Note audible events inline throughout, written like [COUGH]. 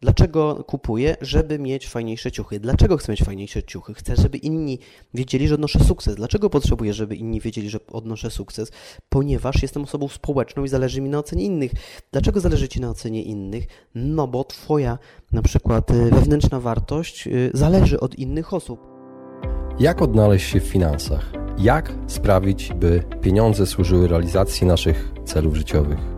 Dlaczego kupuję? Żeby mieć fajniejsze ciuchy. Dlaczego chcę mieć fajniejsze ciuchy? Chcę, żeby inni wiedzieli, że odnoszę sukces. Dlaczego potrzebuję, żeby inni wiedzieli, że odnoszę sukces? Ponieważ jestem osobą społeczną i zależy mi na ocenie innych. Dlaczego zależy Ci na ocenie innych? No bo Twoja na przykład y, wewnętrzna wartość y, zależy od innych osób. Jak odnaleźć się w finansach? Jak sprawić, by pieniądze służyły realizacji naszych celów życiowych?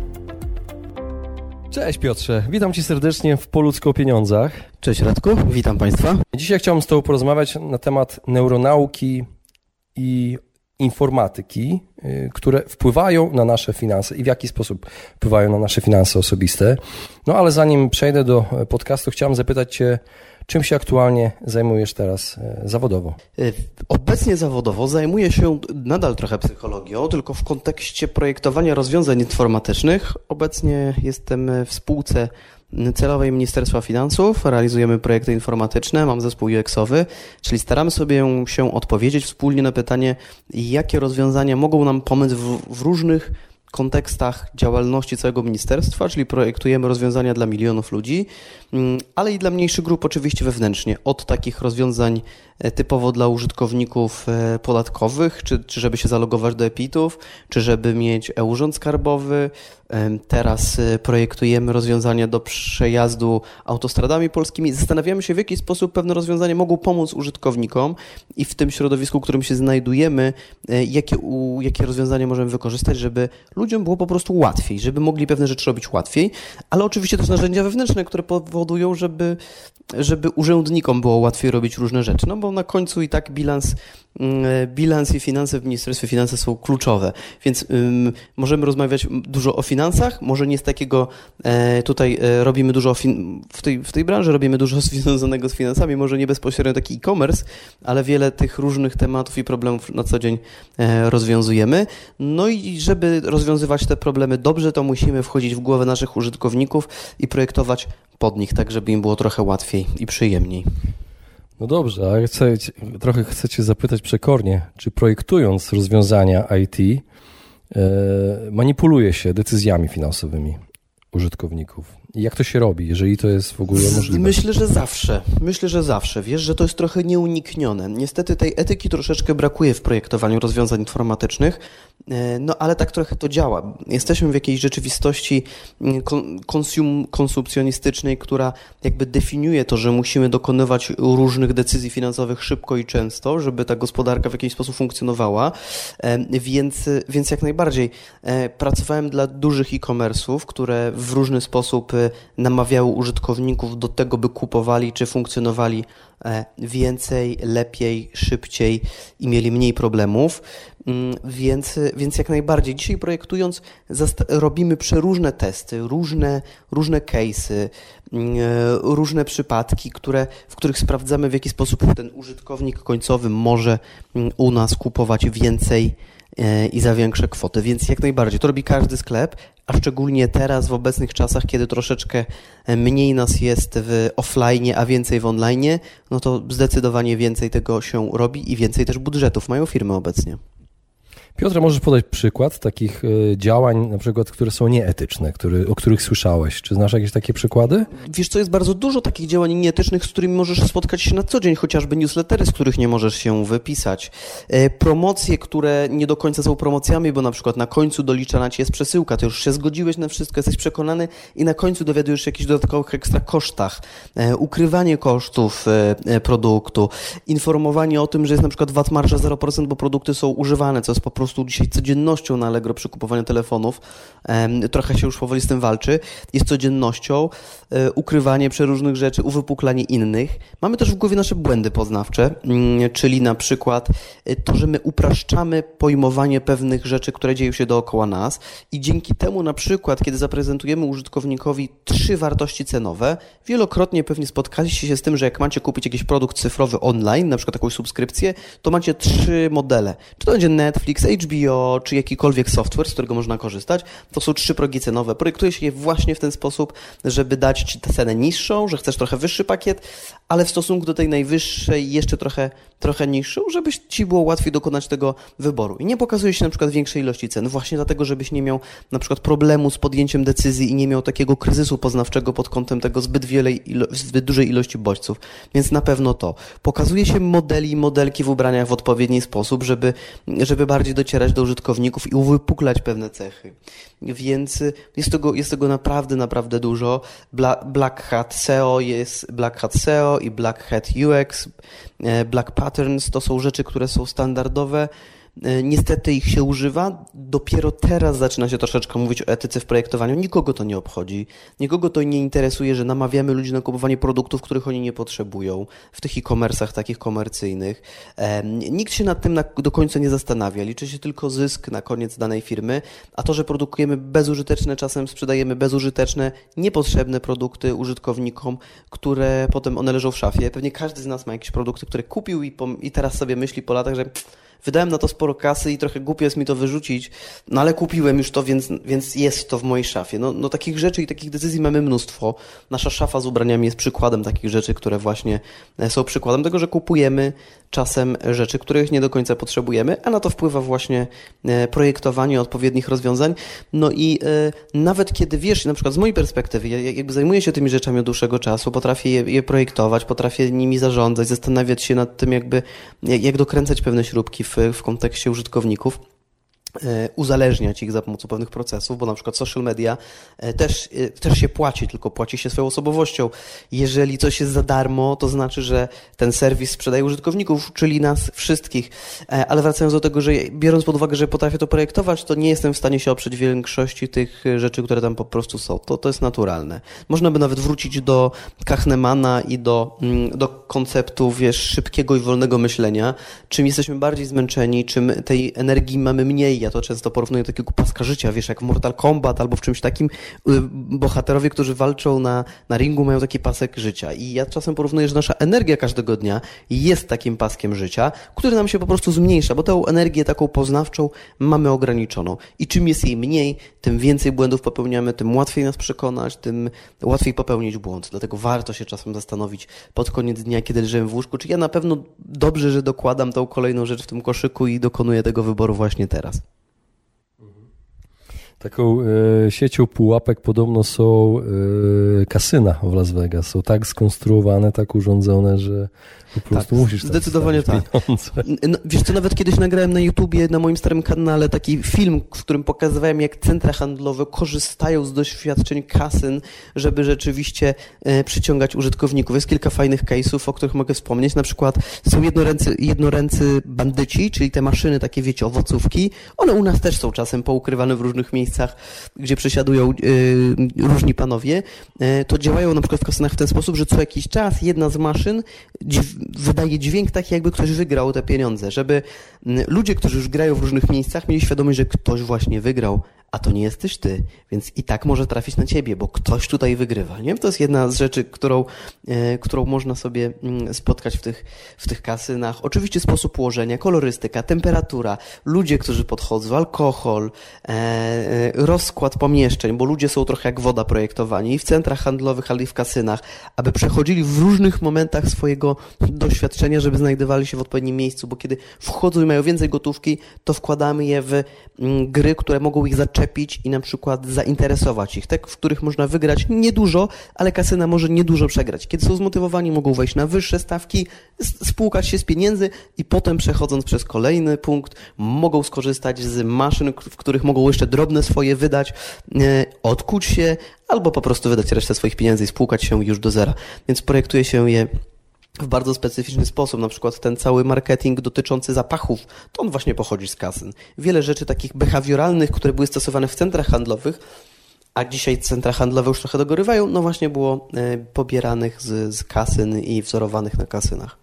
Cześć Piotrze, witam Cię serdecznie w Po ludzko o pieniądzach. Cześć Radku, witam Państwa. Dzisiaj chciałbym z Tobą porozmawiać na temat neuronauki i informatyki, y, które wpływają na nasze finanse i w jaki sposób wpływają na nasze finanse osobiste. No ale zanim przejdę do podcastu, chciałem zapytać Cię, czym się aktualnie zajmujesz teraz y, zawodowo? Y, obecnie zawodowo zajmuję się nadal trochę psychologią, tylko w kontekście projektowania rozwiązań informatycznych. Obecnie jestem w spółce celowej Ministerstwa Finansów, realizujemy projekty informatyczne, mam zespół UX-owy, czyli staramy sobie się odpowiedzieć wspólnie na pytanie, jakie rozwiązania mogą nam pomóc w, w różnych kontekstach działalności całego ministerstwa, czyli projektujemy rozwiązania dla milionów ludzi, mm, ale i dla mniejszych grup oczywiście wewnętrznie, od takich rozwiązań e, typowo dla użytkowników e, podatkowych, czy, czy żeby się zalogować do EPIT-ów, czy żeby mieć e-urząd skarbowy. Teraz e, projektujemy rozwiązania do przejazdu autostradami polskimi. Zastanawiamy się, w jaki sposób pewne rozwiązania mogą pomóc użytkownikom i w tym środowisku, w którym się znajdujemy, jakie, jakie rozwiązania możemy wykorzystać, żeby ludziom było po prostu łatwiej, żeby mogli pewne rzeczy robić łatwiej, ale oczywiście też narzędzia wewnętrzne, które powodują, żeby, żeby urzędnikom było łatwiej robić różne rzeczy, no bo na końcu i tak bilans, mm, bilans i finanse w Ministerstwie Finansów są kluczowe, więc um, możemy rozmawiać dużo o finansach, może nie z takiego, e, tutaj e, robimy dużo w, tej, w tej branży robimy dużo [LAUGHS] związanego z finansami, może nie bezpośrednio taki e-commerce, ale wiele tych różnych tematów i problemów na co dzień e, rozwiązujemy. No i żeby rozwiązywać te problemy dobrze, to musimy wchodzić w głowę naszych użytkowników i projektować pod nich, tak żeby im było trochę łatwiej i przyjemniej. No dobrze, ale chcę, trochę chcę Cię zapytać przekornie, czy projektując rozwiązania IT e, manipuluje się decyzjami finansowymi użytkowników? Jak to się robi, jeżeli to jest w ogóle możliwe? Myślę, że zawsze. Myślę, że zawsze. Wiesz, że to jest trochę nieuniknione. Niestety tej etyki troszeczkę brakuje w projektowaniu rozwiązań informatycznych, e, no ale tak trochę to działa. Jesteśmy w jakiejś rzeczywistości mm, konsum, konsumpcjonistycznej, która jakby definiuje to, że musimy dokonywać różnych decyzji finansowych szybko i często, żeby ta gospodarka w jakiś sposób funkcjonowała, e, więc, więc jak najbardziej. E, pracowałem dla dużych e-commerce'ów, które w różny sposób namawiały użytkowników do tego, by kupowali czy funkcjonowali e, więcej, lepiej, szybciej i mieli mniej problemów. Mm, więc, więc jak najbardziej. Dzisiaj projektując, robimy przeróżne testy, różne, różne case'y, mm, e, różne przypadki, które, w których sprawdzamy, w jaki sposób ten użytkownik końcowy może mm, u nas kupować więcej i za większe kwoty. Więc jak najbardziej. To robi każdy sklep, a szczególnie teraz w obecnych czasach, kiedy troszeczkę mniej nas jest w offline, a więcej w online, no to zdecydowanie więcej tego się robi i więcej też budżetów mają firmy obecnie. Piotr, możesz podać przykład takich e, działań, na przykład, które są nieetyczne, który, o których słyszałeś? Czy znasz jakieś takie przykłady? Wiesz co, jest bardzo dużo takich działań nieetycznych, z którymi możesz spotkać się na co dzień, chociażby newslettery, z których nie możesz się wypisać. E, promocje, które nie do końca są promocjami, bo na przykład na końcu doliczana ci jest przesyłka, ty już się zgodziłeś na wszystko, jesteś przekonany i na końcu dowiadujesz się o jakichś dodatkowych ekstra kosztach. E, ukrywanie kosztów produktu, informowanie o tym, że jest na przykład VAT marża 0%, bo produkty są używane, co jest po prostu dzisiaj codziennością na Allegro przy kupowaniu telefonów. Trochę się już powoli z tym walczy. Jest codziennością e, ukrywanie przeróżnych rzeczy, uwypuklanie innych. Mamy też w głowie nasze błędy poznawcze, mm, czyli na przykład e, to, że my upraszczamy pojmowanie pewnych rzeczy, które dzieją się dookoła nas i dzięki temu na przykład, kiedy zaprezentujemy użytkownikowi trzy wartości cenowe, wielokrotnie pewnie spotkaliście się z tym, że jak macie kupić jakiś produkt cyfrowy online, na przykład jakąś subskrypcję, to macie trzy modele. Czy to będzie Netflix, HBO, czy jakikolwiek software, z którego można korzystać. To są trzy progi cenowe. Projektuje się je właśnie w ten sposób, żeby dać Ci cenę niższą, że chcesz trochę wyższy pakiet, ale w stosunku do tej najwyższej jeszcze trochę, trochę niższą, żebyś Ci było łatwiej dokonać tego wyboru. I nie pokazuje się na przykład większej ilości cen, właśnie dlatego, żebyś nie miał na przykład problemu z podjęciem decyzji i nie miał takiego kryzysu poznawczego pod kątem tego zbyt, wiele, zbyt dużej ilości bodźców. Więc na pewno to. Pokazuje się modeli i modelki w ubraniach w odpowiedni sposób, żeby, żeby bardziej docierać do użytkowników i uwypuklać pewne cechy. Więc jest tego, jest tego naprawdę, naprawdę dużo. Black Hat SEO jest Black Hat SEO i Black Hat UX, e, Black Patterns to są rzeczy, które są standardowe. E, niestety ich się używa. Dopiero teraz zaczyna się troszeczkę mówić o etyce w projektowaniu. Nikogo to nie obchodzi. Nikogo to nie interesuje, że namawiamy ludzi na kupowanie produktów, których oni nie potrzebują w tych e-commerce'ach takich komercyjnych. Nikt się nad tym do końca nie zastanawia. Liczy się tylko zysk na koniec danej firmy, a to, że produkujemy bezużyteczne, czasem sprzedajemy bezużyteczne, niepotrzebne produkty użytkownikom, które potem one leżą w szafie. Pewnie każdy z nas ma jakieś produkty, które kupił i, i teraz sobie myśli po latach, że wydałem na to sporo kasy i trochę głupio jest mi to wyrzucić, no ale kupiłem już to, więc, więc jest to w mojej szafie. No, no takich rzeczy i takich decyzji mamy mnóstwo. Nasza szafa z ubraniami jest przykładem takich rzeczy, które właśnie e, są przykładem tego, że kupujemy czasem rzeczy, których nie do końca potrzebujemy, a na to wpływa właśnie e, projektowanie odpowiednich rozwiązań. No i e, nawet kiedy wiesz, na przykład z mojej perspektywy, ja jakby zajmuję się tymi rzeczami od dłuższego czasu, potrafię je, je projektować, potrafię nimi zarządzać, zastanawiać się nad tym, jakby jak, dokręcać pewne śrubki w, w kontekście użytkowników. E, uzależniać ich za pomocą pewnych procesów, bo na przykład social media e, też, e, też się płaci, tylko płaci się swoją osobowością. Jeżeli coś jest za darmo, to znaczy, że ten serwis sprzedaje użytkowników, czyli nas wszystkich. Ale wracając do tego, że biorąc pod uwagę, że potrafię to projektować, to nie jestem w stanie się oprzeć większości tych rzeczy, które tam po prostu są. To, to jest naturalne. Można by nawet wrócić do Kahnemana i do, mm, do konceptu, wiesz, szybkiego i wolnego myślenia. Czym jesteśmy bardziej zmęczeni, czym tej energii mamy mniej, ja to często porównuję do takiego paska życia, wiesz, jak w Mortal Kombat albo w czymś takim. Y, bohaterowie, którzy walczą na, na ringu, mają taki pasek życia. I ja czasem porównuję, że nasza energia każdego dnia jest takim paskiem życia, który nam się po prostu zmniejsza, bo tę energię taką poznawczą mamy ograniczoną. I czym jest jej mniej, tym więcej błędów popełniamy, tym łatwiej nas przekonać, tym łatwiej popełnić błąd. Dlatego warto się czasem zastanowić pod koniec dnia, kiedy leżymy w łóżku, czy ja na pewno dobrze, że dokładam tą kolejną rzecz w tym koszyku i dokonuję tego wyboru właśnie teraz. Taką e, siecią pułapek podobno są e, kasyna w Las Vegas. Są tak skonstruowane, tak urządzone, że po prostu tak, musisz Zdecydowanie tak. No, wiesz co, nawet kiedyś nagrałem na YouTubie, na moim starym kanale taki film, w którym pokazywałem, jak centra handlowe korzystają z doświadczeń kasyn, żeby rzeczywiście e, przyciągać użytkowników. Jest kilka fajnych case'ów, o których mogę wspomnieć. Na przykład są jednoręcy, jednoręcy bandyci, czyli te maszyny, takie wiecie, owocówki. One u nas też są czasem poukrywane w różnych miejscach, gdzie przesiadują e, różni panowie. E, to działają na przykład w kasynach w ten sposób, że co jakiś czas jedna z maszyn wydaje dźwięk taki, jakby ktoś wygrał te pieniądze, żeby ludzie, którzy już grają w różnych miejscach, mieli świadomość, że ktoś właśnie wygrał, a to nie jesteś ty, więc i tak może trafić na ciebie, bo ktoś tutaj wygrywa. Nie? To jest jedna z rzeczy, którą, e, którą można sobie mm, spotkać w tych, w tych kasynach. Oczywiście sposób ułożenia, kolorystyka, temperatura, ludzie, którzy podchodzą, alkohol, e, e, rozkład pomieszczeń, bo ludzie są trochę jak woda projektowani i w centrach handlowych, ale i w kasynach, aby przechodzili w różnych momentach swojego doświadczenia, żeby znajdowali się w odpowiednim miejscu, bo kiedy wchodzą i mają więcej gotówki, to wkładamy je w mm, gry, które mogą ich zaczepić i na przykład zainteresować ich, tak, w których można wygrać niedużo, ale kasyna może niedużo przegrać. Kiedy są zmotywowani, mogą wejść na wyższe stawki, spłukać się z pieniędzy i potem przechodząc przez kolejny punkt, mogą skorzystać z maszyn, w których mogą jeszcze drobne swoje wydać, e, odkuć się albo po prostu wydać resztę swoich pieniędzy i spłukać się już do zera. Więc projektuje się je w bardzo specyficzny sposób. Na przykład ten cały marketing dotyczący zapachów, to on właśnie pochodzi z kasyn. Wiele rzeczy takich behawioralnych, które były stosowane w centrach handlowych, a dzisiaj centra handlowe już trochę dogorywają, no właśnie było e, pobieranych z, z kasyn i wzorowanych na kasynach.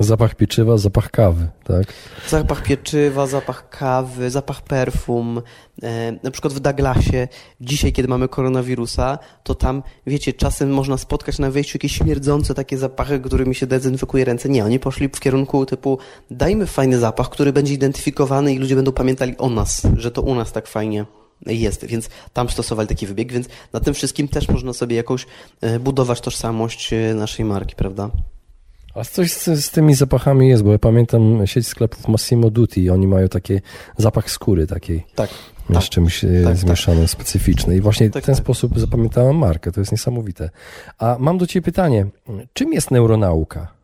Zapach pieczywa, zapach kawy, tak? Zapach pieczywa, zapach kawy, zapach perfum. E, na przykład w Douglasie, dzisiaj, kiedy mamy koronawirusa, to tam, wiecie, czasem można spotkać na wejściu jakieś śmierdzące takie zapachy, którymi się dezynfekuje ręce. Nie, oni poszli w kierunku typu dajmy fajny zapach, który będzie identyfikowany i ludzie będą pamiętali o nas, że to u nas tak fajnie jest, więc tam stosowali taki wybieg, więc na tym wszystkim też można sobie jakoś e, budować tożsamość e, naszej marki, prawda? A coś z, z, tymi zapachami jest, bo ja pamiętam sieć sklepów Massimo Dutti, oni mają taki zapach skóry takiej. Tak. Z tak, czymś e, tak, tak, zmieszanym, tak. specyficzny. I właśnie tak, w ten tak. sposób zapamiętałem markę. To jest niesamowite. A mam do Ciebie pytanie. Czym jest neuronauka?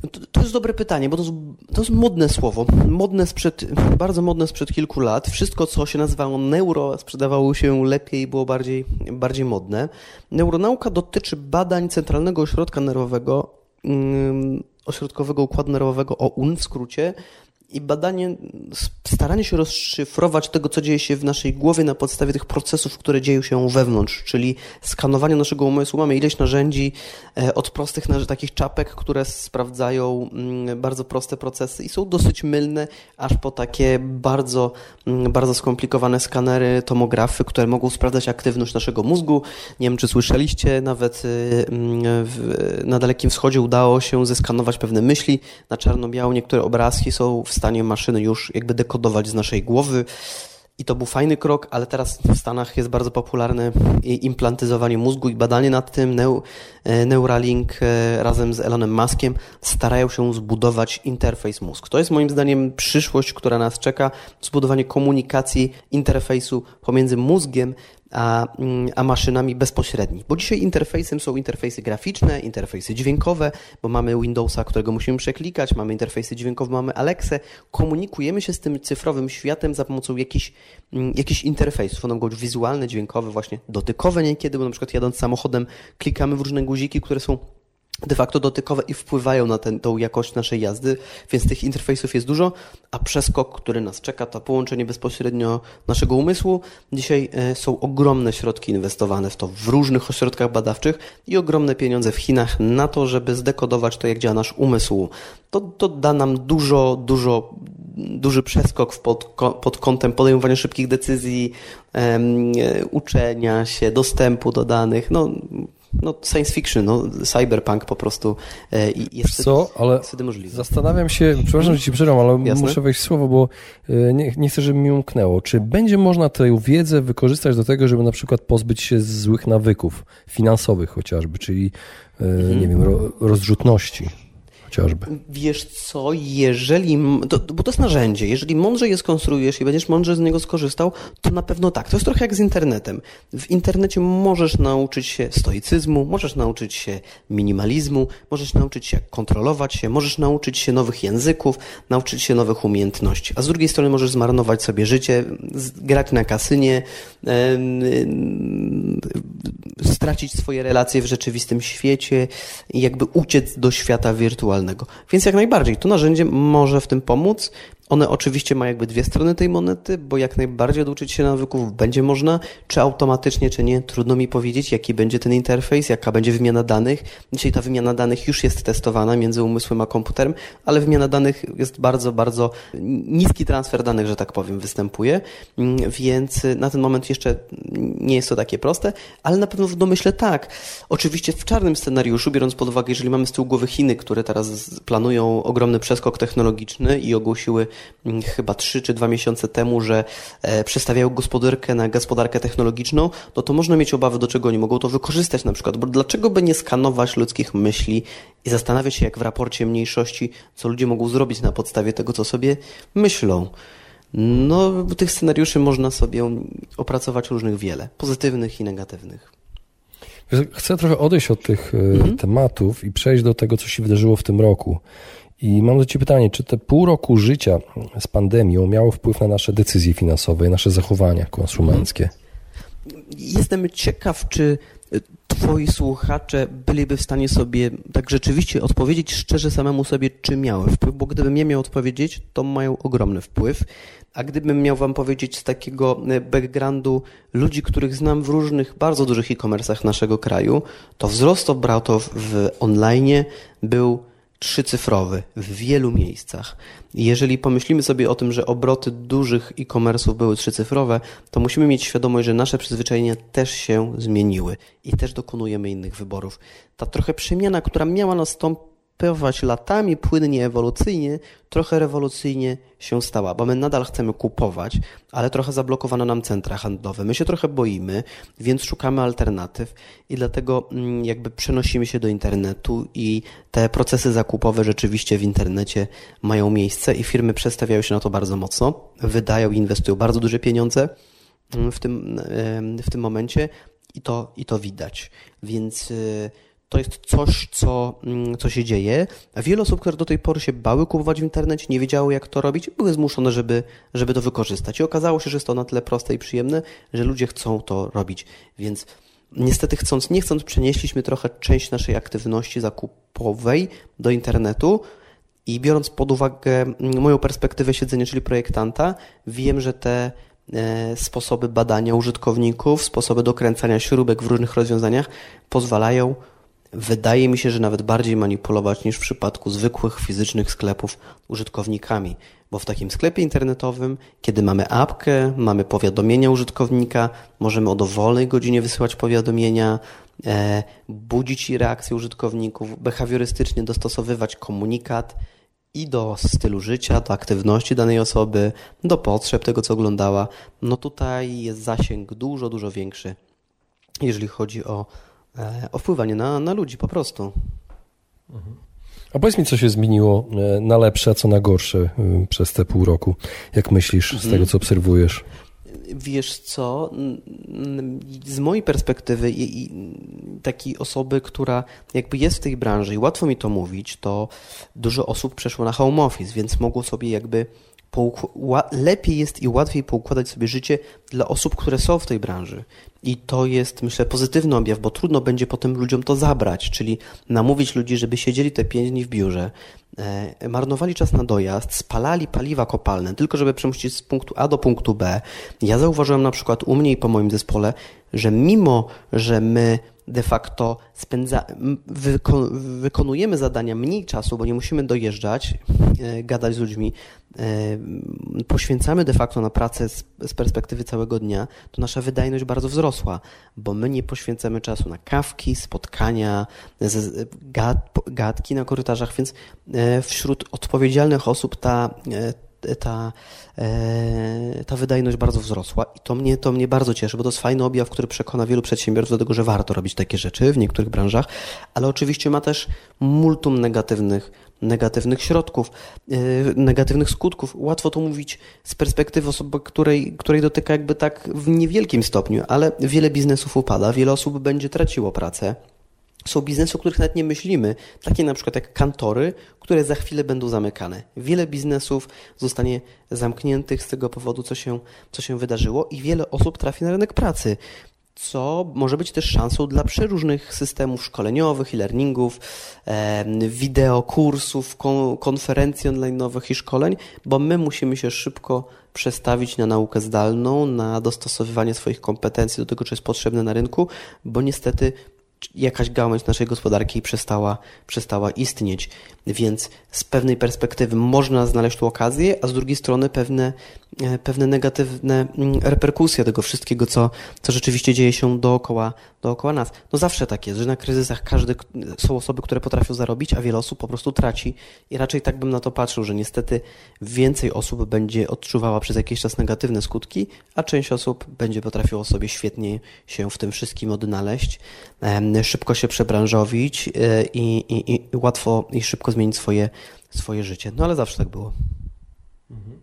To, to jest dobre pytanie, bo to jest, to jest modne słowo. Modne sprzed, bardzo modne sprzed kilku lat. Wszystko, co się nazywało neuro, sprzedawało się lepiej, było bardziej, bardziej modne. Neuronauka dotyczy badań centralnego ośrodka nerwowego, mm, ośrodkowego układu nerwowego OUN w skrócie, i badanie, staranie się rozszyfrować tego, co dzieje się w naszej głowie na podstawie tych procesów, które dzieją się wewnątrz, czyli skanowanie naszego umysłu. Mamy ileś narzędzi, e, od prostych takich czapek, które sprawdzają mm, bardzo proste procesy i są dosyć mylne, aż po takie bardzo, mm, bardzo skomplikowane skanery, tomografy, które mogą sprawdzać aktywność naszego mózgu. Nie wiem, czy słyszeliście, nawet y, mm, w, na Dalekim Wschodzie udało się zeskanować pewne myśli na czarno-biało. Niektóre obrazki są w stanie maszyny już jakby dekodować z naszej głowy. I to był fajny krok, ale teraz w Stanach jest bardzo popularne implantyzowanie mózgu i badanie nad tym. E, Neuralink e, razem z Elonem Muskiem starają się zbudować interfejs mózg. To jest moim zdaniem przyszłość, która nas czeka. Zbudowanie komunikacji, interfejsu pomiędzy mózgiem a, mm, a maszynami bezpośrednich. Bo dzisiaj interfejsem są interfejsy graficzne, interfejsy dźwiękowe, bo mamy Windowsa, którego musimy przeklikać, mamy interfejsy dźwiękowe, mamy Alexę. Komunikujemy się z tym cyfrowym światem za pomocą jakichś, mm, jakichś interfejsów. One mogą być wizualne, dźwiękowe, właśnie dotykowe niekiedy, bo na przykład jadąc samochodem klikamy w różne guziki, które są de facto dotykowe i wpływają na tą jakość naszej jazdy, więc tych interfejsów jest dużo, a przeskok, który nas czeka, to połączenie bezpośrednio naszego umysłu. Dzisiaj e, są ogromne środki inwestowane w to w różnych ośrodkach badawczych i ogromne pieniądze w Chinach na to, żeby zdekodować to, jak działa nasz umysł. To, to da nam dużo, dużo, duży przeskok pod, pod kątem podejmowania szybkich decyzji, um, uczenia się, dostępu do danych. No, no, science fiction, no, cyberpunk po prostu e, jest, Co? Ale wtedy możliwe. Zastanawiam się, przepraszam, że ci przerwam, ale Jasne? muszę wejść w słowo, bo e, nie, nie chcę, żeby mi umknęło. Czy będzie można tę wiedzę wykorzystać do tego, żeby na przykład pozbyć się złych nawyków finansowych chociażby, czyli, e, mhm. nie wiem, rozrzutności? Chociażby. Wiesz co, jeżeli, to, bo to jest narzędzie, jeżeli mądrze je skonstruujesz i będziesz mądrze z niego skorzystał, to na pewno tak. To jest trochę jak z internetem. W internecie możesz nauczyć się stoicyzmu, możesz nauczyć się minimalizmu, możesz nauczyć się kontrolować się, możesz nauczyć się nowych języków, nauczyć się nowych umiejętności. A z drugiej strony możesz zmarnować sobie życie, grać na kasynie, stracić swoje relacje w rzeczywistym świecie i jakby uciec do świata wirtualnego. Więc jak najbardziej to narzędzie może w tym pomóc one oczywiście mają jakby dwie strony tej monety, bo jak najbardziej oduczyć się nawyków będzie można, czy automatycznie, czy nie, trudno mi powiedzieć, jaki będzie ten interfejs, jaka będzie wymiana danych. Dzisiaj ta wymiana danych już jest testowana między umysłem a komputerem, ale wymiana danych jest bardzo, bardzo niski transfer danych, że tak powiem, występuje, więc na ten moment jeszcze nie jest to takie proste, ale na pewno w domyśle tak. Oczywiście w czarnym scenariuszu, biorąc pod uwagę, jeżeli mamy z tyłu głowy Chiny, które teraz planują ogromny przeskok technologiczny i ogłosiły Mm, chyba 3 czy 2 miesiące temu, że e, przestawiają gospodarkę na gospodarkę technologiczną, no to można mieć obawy, do czego oni mogą to wykorzystać na przykład. Bo dlaczego by nie skanować ludzkich myśli i zastanawiać się, jak w raporcie mniejszości, co ludzie mogą zrobić na podstawie tego, co sobie myślą. No, tych scenariuszy można sobie opracować różnych wiele, pozytywnych i negatywnych. Chcę trochę odejść od tych e, mhm. tematów i przejść do tego, co się wydarzyło w tym roku. I mam do Ciebie pytanie, czy te pół roku życia z pandemią miało wpływ na nasze decyzje finansowe, nasze zachowania konsumenckie? Jestem ciekaw, czy twoi słuchacze byliby w stanie sobie tak rzeczywiście odpowiedzieć szczerze samemu sobie, czy miały wpływ, bo gdybym nie miał odpowiedzieć, to mają ogromny wpływ. A gdybym miał wam powiedzieć z takiego e, backgroundu ludzi, których znam w różnych, bardzo dużych e-commerce'ach naszego kraju, to wzrost obrotów w online był trzycyfrowy w wielu miejscach. Jeżeli pomyślimy sobie o tym, że obroty dużych e-commerce'ów były trzycyfrowe, to musimy mieć świadomość, że nasze przyzwyczajenia też się zmieniły i też dokonujemy innych wyborów. Ta trochę przemiana, która miała nastąpić pływać latami płynnie, ewolucyjnie, trochę rewolucyjnie się stała, bo my nadal chcemy kupować, ale trochę zablokowano nam centra handlowe. My się trochę boimy, więc szukamy alternatyw i dlatego mm, jakby przenosimy się do internetu i te procesy zakupowe rzeczywiście w internecie mają miejsce i firmy przestawiają się na to bardzo mocno, wydają i inwestują bardzo duże pieniądze mm, w tym, w tym momencie i to, i to widać. Więc y, to jest coś, co, mm, co się dzieje. Wiele osób, które do tej pory się bały kupować w internecie, nie wiedziały jak to robić, były zmuszone, żeby, żeby to wykorzystać. I okazało się, że jest to na tyle proste i przyjemne, że ludzie chcą to robić. Więc niestety chcąc, nie chcąc, przenieśliśmy trochę część naszej aktywności zakupowej do internetu. I biorąc pod uwagę mm, moją perspektywę siedzenia, czyli projektanta, wiem, że te e, sposoby badania użytkowników, sposoby dokręcania śrubek w różnych rozwiązaniach pozwalają wydaje mi się, że nawet bardziej manipulować niż w przypadku zwykłych fizycznych sklepów użytkownikami, bo w takim sklepie internetowym, kiedy mamy apkę, mamy powiadomienia użytkownika, możemy o dowolnej godzinie wysyłać powiadomienia, e, budzić reakcje użytkowników, behawiorystycznie dostosowywać komunikat i do stylu życia, do aktywności danej osoby, do potrzeb tego, co oglądała. No tutaj jest zasięg dużo, dużo większy, jeżeli chodzi o o wpływanie na, na ludzi po prostu. A powiedz mi, co się zmieniło e, na lepsze, a co na gorsze e, przez te pół roku, jak myślisz, z mhm. tego, co obserwujesz? Wiesz co, z mojej perspektywy i, takiej osoby, która jakby jest w tej branży i łatwo mi to mówić, to dużo osób przeszło na home office, więc mogło sobie jakby lepiej jest i łatwiej poukładać sobie życie dla osób, które są w tej branży. I to jest, myślę, pozytywny objaw, bo trudno będzie potem ludziom to zabrać, czyli namówić ludzi, żeby siedzieli te pięć dni w biurze, e, marnowali czas na dojazd, spalali paliwa kopalne, tylko żeby przemuścić z punktu A do punktu B. Ja zauważyłem na przykład u mnie i po moim zespole, że mimo, że my de facto spędza, wyko, wykonujemy zadania mniej czasu, bo nie musimy dojeżdżać, e, gadać z ludźmi, e, poświęcamy de facto na pracę z, z, perspektywy całego dnia, to nasza wydajność bardzo wzrosła, bo my nie poświęcamy czasu na kawki, spotkania, z, gad, gadki na korytarzach, więc e, wśród odpowiedzialnych osób ta ta, e, ta wydajność bardzo wzrosła i to mnie, to mnie bardzo cieszy, bo to jest fajny objaw, który przekona wielu przedsiębiorców do tego, że warto robić takie rzeczy w niektórych branżach, ale oczywiście ma też multum negatywnych, negatywnych środków, e, negatywnych skutków. Łatwo to mówić z perspektywy osoby, której, której dotyka jakby tak w niewielkim stopniu, ale wiele biznesów upada, wiele osób będzie traciło pracę. Są biznesy, o których nawet nie myślimy, takie na przykład jak kantory, które za chwilę będą zamykane. Wiele biznesów zostanie zamkniętych z tego powodu, co się, co się wydarzyło, i wiele osób trafi na rynek pracy co może być też szansą dla przeróżnych systemów szkoleniowych, e-learningów, wideo, kursów, konferencji online'owych i szkoleń, bo my musimy się szybko przestawić na naukę zdalną, na dostosowywanie swoich kompetencji do tego, co jest potrzebne na rynku, bo niestety jakaś gałąź naszej gospodarki przestała, przestała istnieć. Więc z pewnej perspektywy można znaleźć tu okazję, a z drugiej strony pewne, e, pewne negatywne mm, reperkusje tego wszystkiego, co, co rzeczywiście dzieje się dookoła, dookoła nas. No zawsze tak jest, że na kryzysach każdy, są osoby, które potrafią zarobić, a wiele osób po prostu traci. I raczej tak bym na to patrzył, że niestety więcej osób będzie odczuwała przez jakiś czas negatywne skutki, a część osób będzie potrafiło sobie świetnie się w tym wszystkim odnaleźć, szybko się przebranżowić e, i, i, i łatwo i szybko zmienić swoje, swoje życie. No ale zawsze tak było. Mhm.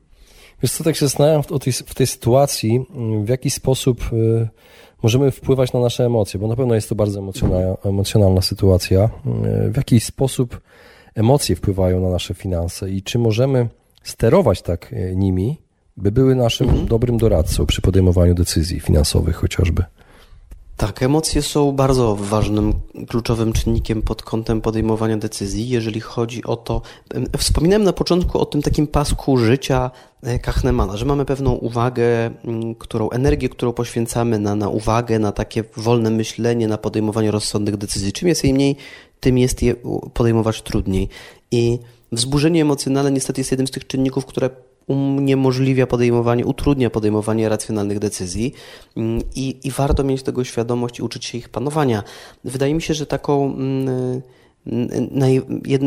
Wiesz co, tak się zastanawiam w tej, w tej sytuacji, w jaki sposób y, możemy wpływać na nasze emocje, bo na pewno jest to bardzo emocjonalna, emocjonalna sytuacja. Y, w jaki sposób emocje wpływają na nasze finanse i czy możemy sterować tak y, nimi, by były naszym mhm. dobrym doradcą przy podejmowaniu decyzji finansowych chociażby? Tak, emocje są bardzo ważnym, kluczowym czynnikiem pod kątem podejmowania decyzji, jeżeli chodzi o to. Wspominałem na początku o tym takim pasku życia e, Kahnemana, że mamy pewną uwagę, którą, energię, którą poświęcamy na, na uwagę, na takie wolne myślenie, na podejmowanie rozsądnych decyzji. Czym jest jej mniej, tym jest je podejmować trudniej. I wzburzenie emocjonalne niestety jest jednym z tych czynników, które uniemożliwia podejmowanie, utrudnia podejmowanie racjonalnych decyzji mm, i, i warto mieć tego świadomość i uczyć się ich panowania. Wydaje mi się, że taką mm,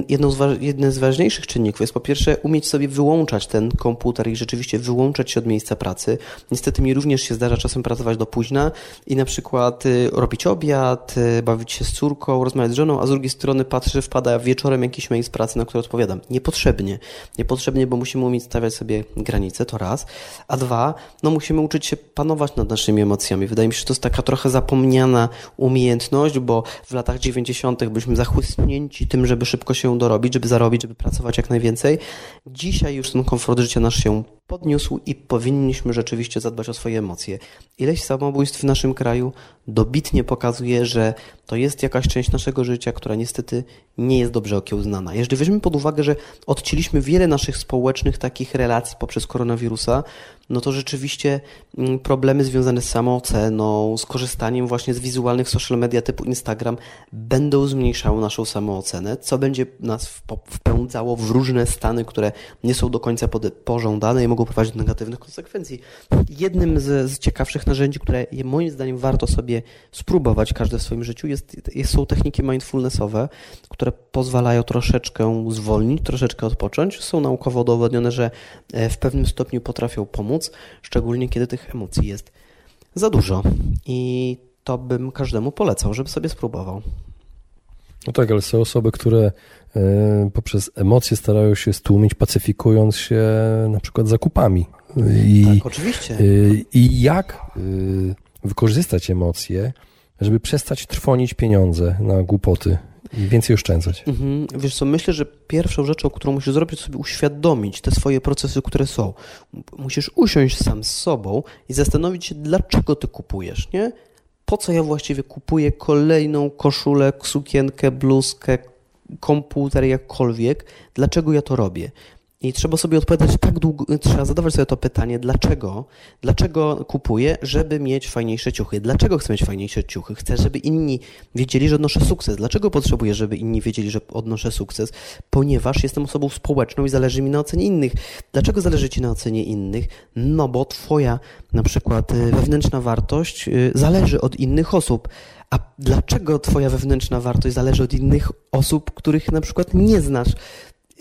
jedną z, jeden z ważniejszych czynników jest po pierwsze umieć sobie wyłączać ten komputer i rzeczywiście wyłączać się od miejsca pracy. Niestety mi również się zdarza czasem pracować do późna i na przykład y, robić obiad, y, bawić się z córką, rozmawiać z żoną, a z drugiej strony patrzę, wpada wieczorem jakiś mail z pracy, na który odpowiadam. Niepotrzebnie. Niepotrzebnie, bo musimy umieć stawiać sobie granice, to raz. A dwa, no musimy uczyć się panować nad naszymi emocjami. Wydaje mi się, że to jest taka trochę zapomniana umiejętność, bo w latach 90. byliśmy zachłysnieni tym, żeby szybko się dorobić, żeby zarobić, żeby pracować jak najwięcej. Dzisiaj już ten komfort życia nasz się podniósł i powinniśmy rzeczywiście zadbać o swoje emocje. Ileś samobójstw w naszym kraju dobitnie pokazuje, że to jest jakaś część naszego życia, która niestety nie jest dobrze okiełznana. Jeżeli weźmiemy pod uwagę, że odcięliśmy wiele naszych społecznych takich relacji poprzez koronawirusa, no to rzeczywiście mm, problemy związane z samooceną, z korzystaniem właśnie z wizualnych social media typu Instagram będą zmniejszały naszą samoocenę, co będzie nas wpędzało w różne stany, które nie są do końca pożądane i mogą prowadzić do negatywnych konsekwencji. Jednym z, z ciekawszych narzędzi, które moim zdaniem warto sobie spróbować każdy w swoim życiu, jest, jest, są techniki mindfulnessowe, które pozwalają troszeczkę zwolnić, troszeczkę odpocząć. Są naukowo udowodnione, że e, w pewnym stopniu potrafią pomóc, szczególnie kiedy tych emocji jest za dużo. I to bym każdemu polecał, żeby sobie spróbował. No tak, ale są osoby, które e, poprzez emocje starają się stłumić, pacyfikując się na przykład zakupami. I, tak, oczywiście. E, I jak e, wykorzystać emocje, żeby przestać trwonić pieniądze na głupoty więcej oszczędzać. Mhm. Wiesz co, myślę, że pierwszą rzeczą, którą musisz zrobić, to sobie uświadomić te swoje procesy, które są. Musisz usiąść sam z sobą i zastanowić się, dlaczego ty kupujesz, nie? po co ja właściwie kupuję kolejną koszulę, sukienkę, bluzkę, komputer, jakkolwiek, dlaczego ja to robię. I trzeba sobie odpowiadać tak długo, trzeba zadawać sobie to pytanie, dlaczego, dlaczego kupuję, żeby mieć fajniejsze ciuchy. Dlaczego chcę mieć fajniejsze ciuchy? Chcę, żeby inni wiedzieli, że odnoszę sukces. Dlaczego potrzebuję, żeby inni wiedzieli, że odnoszę sukces? Ponieważ jestem osobą społeczną i zależy mi na ocenie innych. Dlaczego zależy ci na ocenie innych? No bo twoja na przykład y, wewnętrzna wartość y, zależy od innych osób. A dlaczego twoja wewnętrzna wartość zależy od innych osób, których na przykład nie znasz?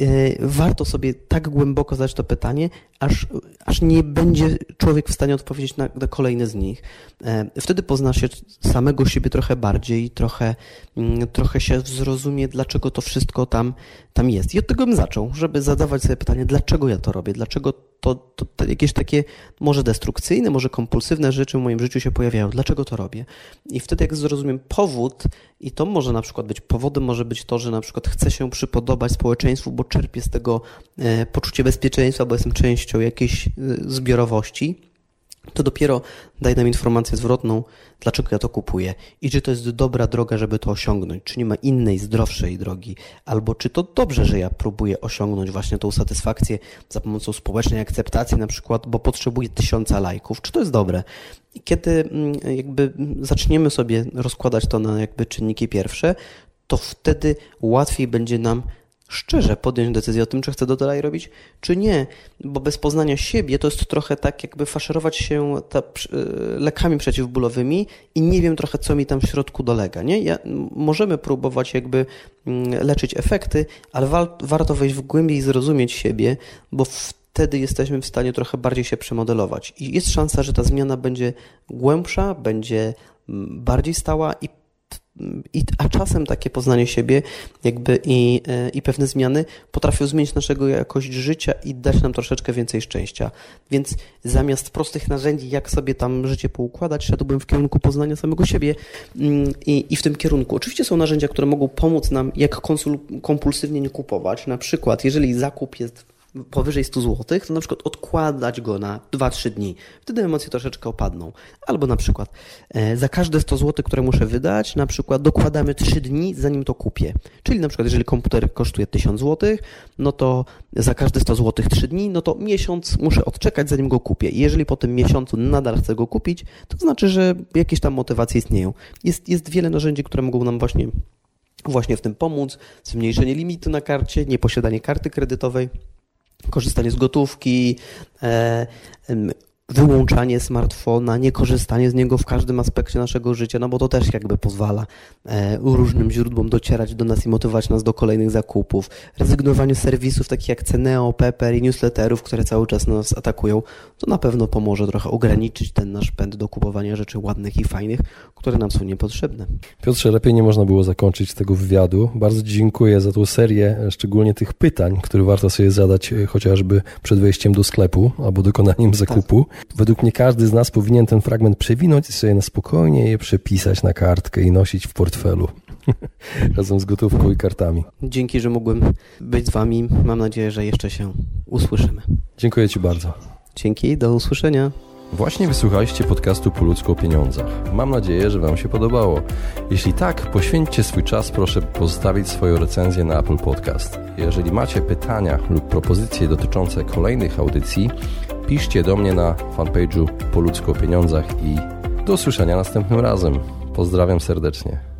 Y, warto sobie tak głęboko zadać to pytanie, aż, aż nie będzie człowiek w stanie odpowiedzieć na, na kolejne z nich. E, wtedy pozna się samego siebie trochę bardziej, trochę, mm, trochę się zrozumie, dlaczego to wszystko tam, tam jest. I od tego bym zaczął, żeby zadawać sobie pytanie, dlaczego ja to robię, dlaczego to, to, to jakieś takie może destrukcyjne, może kompulsywne rzeczy w moim życiu się pojawiają. Dlaczego to robię? I wtedy jak zrozumiem powód, i to może na przykład być powodem, może być to, że na przykład chcę się przypodobać społeczeństwu, bo czerpię z tego e, poczucie bezpieczeństwa, bo jestem częścią jakiejś e, zbiorowości, to dopiero daje nam informację zwrotną, dlaczego ja to kupuję i czy to jest dobra droga, żeby to osiągnąć, czy nie ma innej, zdrowszej drogi, albo czy to dobrze, że ja próbuję osiągnąć właśnie tą satysfakcję za pomocą społecznej akceptacji na przykład, bo potrzebuję tysiąca lajków, czy to jest dobre. Kiedy mm, jakby zaczniemy sobie rozkładać to na jakby czynniki pierwsze, to wtedy łatwiej będzie nam szczerze podjąć decyzję o tym, czy chcę to dalej robić, czy nie. Bo bez poznania siebie to jest trochę tak, jakby faszerować się ta, y, lekami przeciwbólowymi i nie wiem trochę, co mi tam w środku dolega. Nie? Ja, możemy próbować jakby mm, leczyć efekty, ale wa warto wejść w głębiej i zrozumieć siebie, bo wtedy jesteśmy w stanie trochę bardziej się przemodelować. I jest szansa, że ta zmiana będzie głębsza, będzie bardziej stała i i, a czasem takie poznanie siebie jakby i, e, i pewne zmiany potrafią zmienić naszego jakość życia i dać nam troszeczkę więcej szczęścia. Więc zamiast prostych narzędzi, jak sobie tam życie poukładać, szedłbym w kierunku poznania samego siebie mm, i, i w tym kierunku. Oczywiście są narzędzia, które mogą pomóc nam, jak konsul, kompulsywnie nie kupować. Na przykład, jeżeli zakup jest powyżej 100 zł, to na przykład odkładać go na 2-3 dni. Wtedy emocje troszeczkę opadną. Albo na przykład e, za każde 100 zł, które muszę wydać, na przykład dokładamy 3 dni, zanim to kupię. Czyli na przykład, jeżeli komputer kosztuje 1000 zł, no to za każde 100 zł 3 dni, no to miesiąc muszę odczekać, zanim go kupię. Jeżeli po tym miesiącu nadal chcę go kupić, to znaczy, że jakieś tam motywacje istnieją. Jest, jest wiele narzędzi, które mogą nam właśnie właśnie w tym pomóc. Zmniejszenie limitu na karcie, nieposiadanie karty kredytowej, korzystanie z gotówki, e, wyłączanie smartfona, nie korzystanie z niego w każdym aspekcie naszego życia, no bo to też jakby pozwala e, różnym źródłom docierać do nas i motywować nas do kolejnych zakupów. Rezygnowanie z serwisów takich jak Ceneo, Pepper i newsletterów, które cały czas nas atakują, to na pewno pomoże trochę ograniczyć ten nasz pęd do kupowania rzeczy ładnych i fajnych, które nam są niepotrzebne. Piotrze, lepiej nie można było zakończyć tego wywiadu. Bardzo dziękuję za tą serię, szczególnie tych pytań, które warto sobie zadać e, chociażby przed wejściem do sklepu albo dokonaniem zakupu. Tak. Według mnie każdy z nas powinien ten fragment przewinąć i sobie na spokojnie je przepisać na kartkę i nosić w portfelu [LAUGHS] razem z gotówką i kartami. Dzięki, że mogłem być z Wami. Mam nadzieję, że jeszcze się usłyszymy. Dziękuję Ci bardzo. Dzięki, do usłyszenia. Właśnie wysłuchaliście podcastu Po ludzku o pieniądzach. Mam nadzieję, że Wam się podobało. Jeśli tak, poświęćcie swój czas, proszę pozostawić swoją recenzję na Apple Podcast. Jeżeli macie pytania lub propozycje dotyczące kolejnych audycji, piszcie do mnie na fanpage'u Po ludzku o pieniądzach i do usłyszenia następnym razem. Pozdrawiam serdecznie.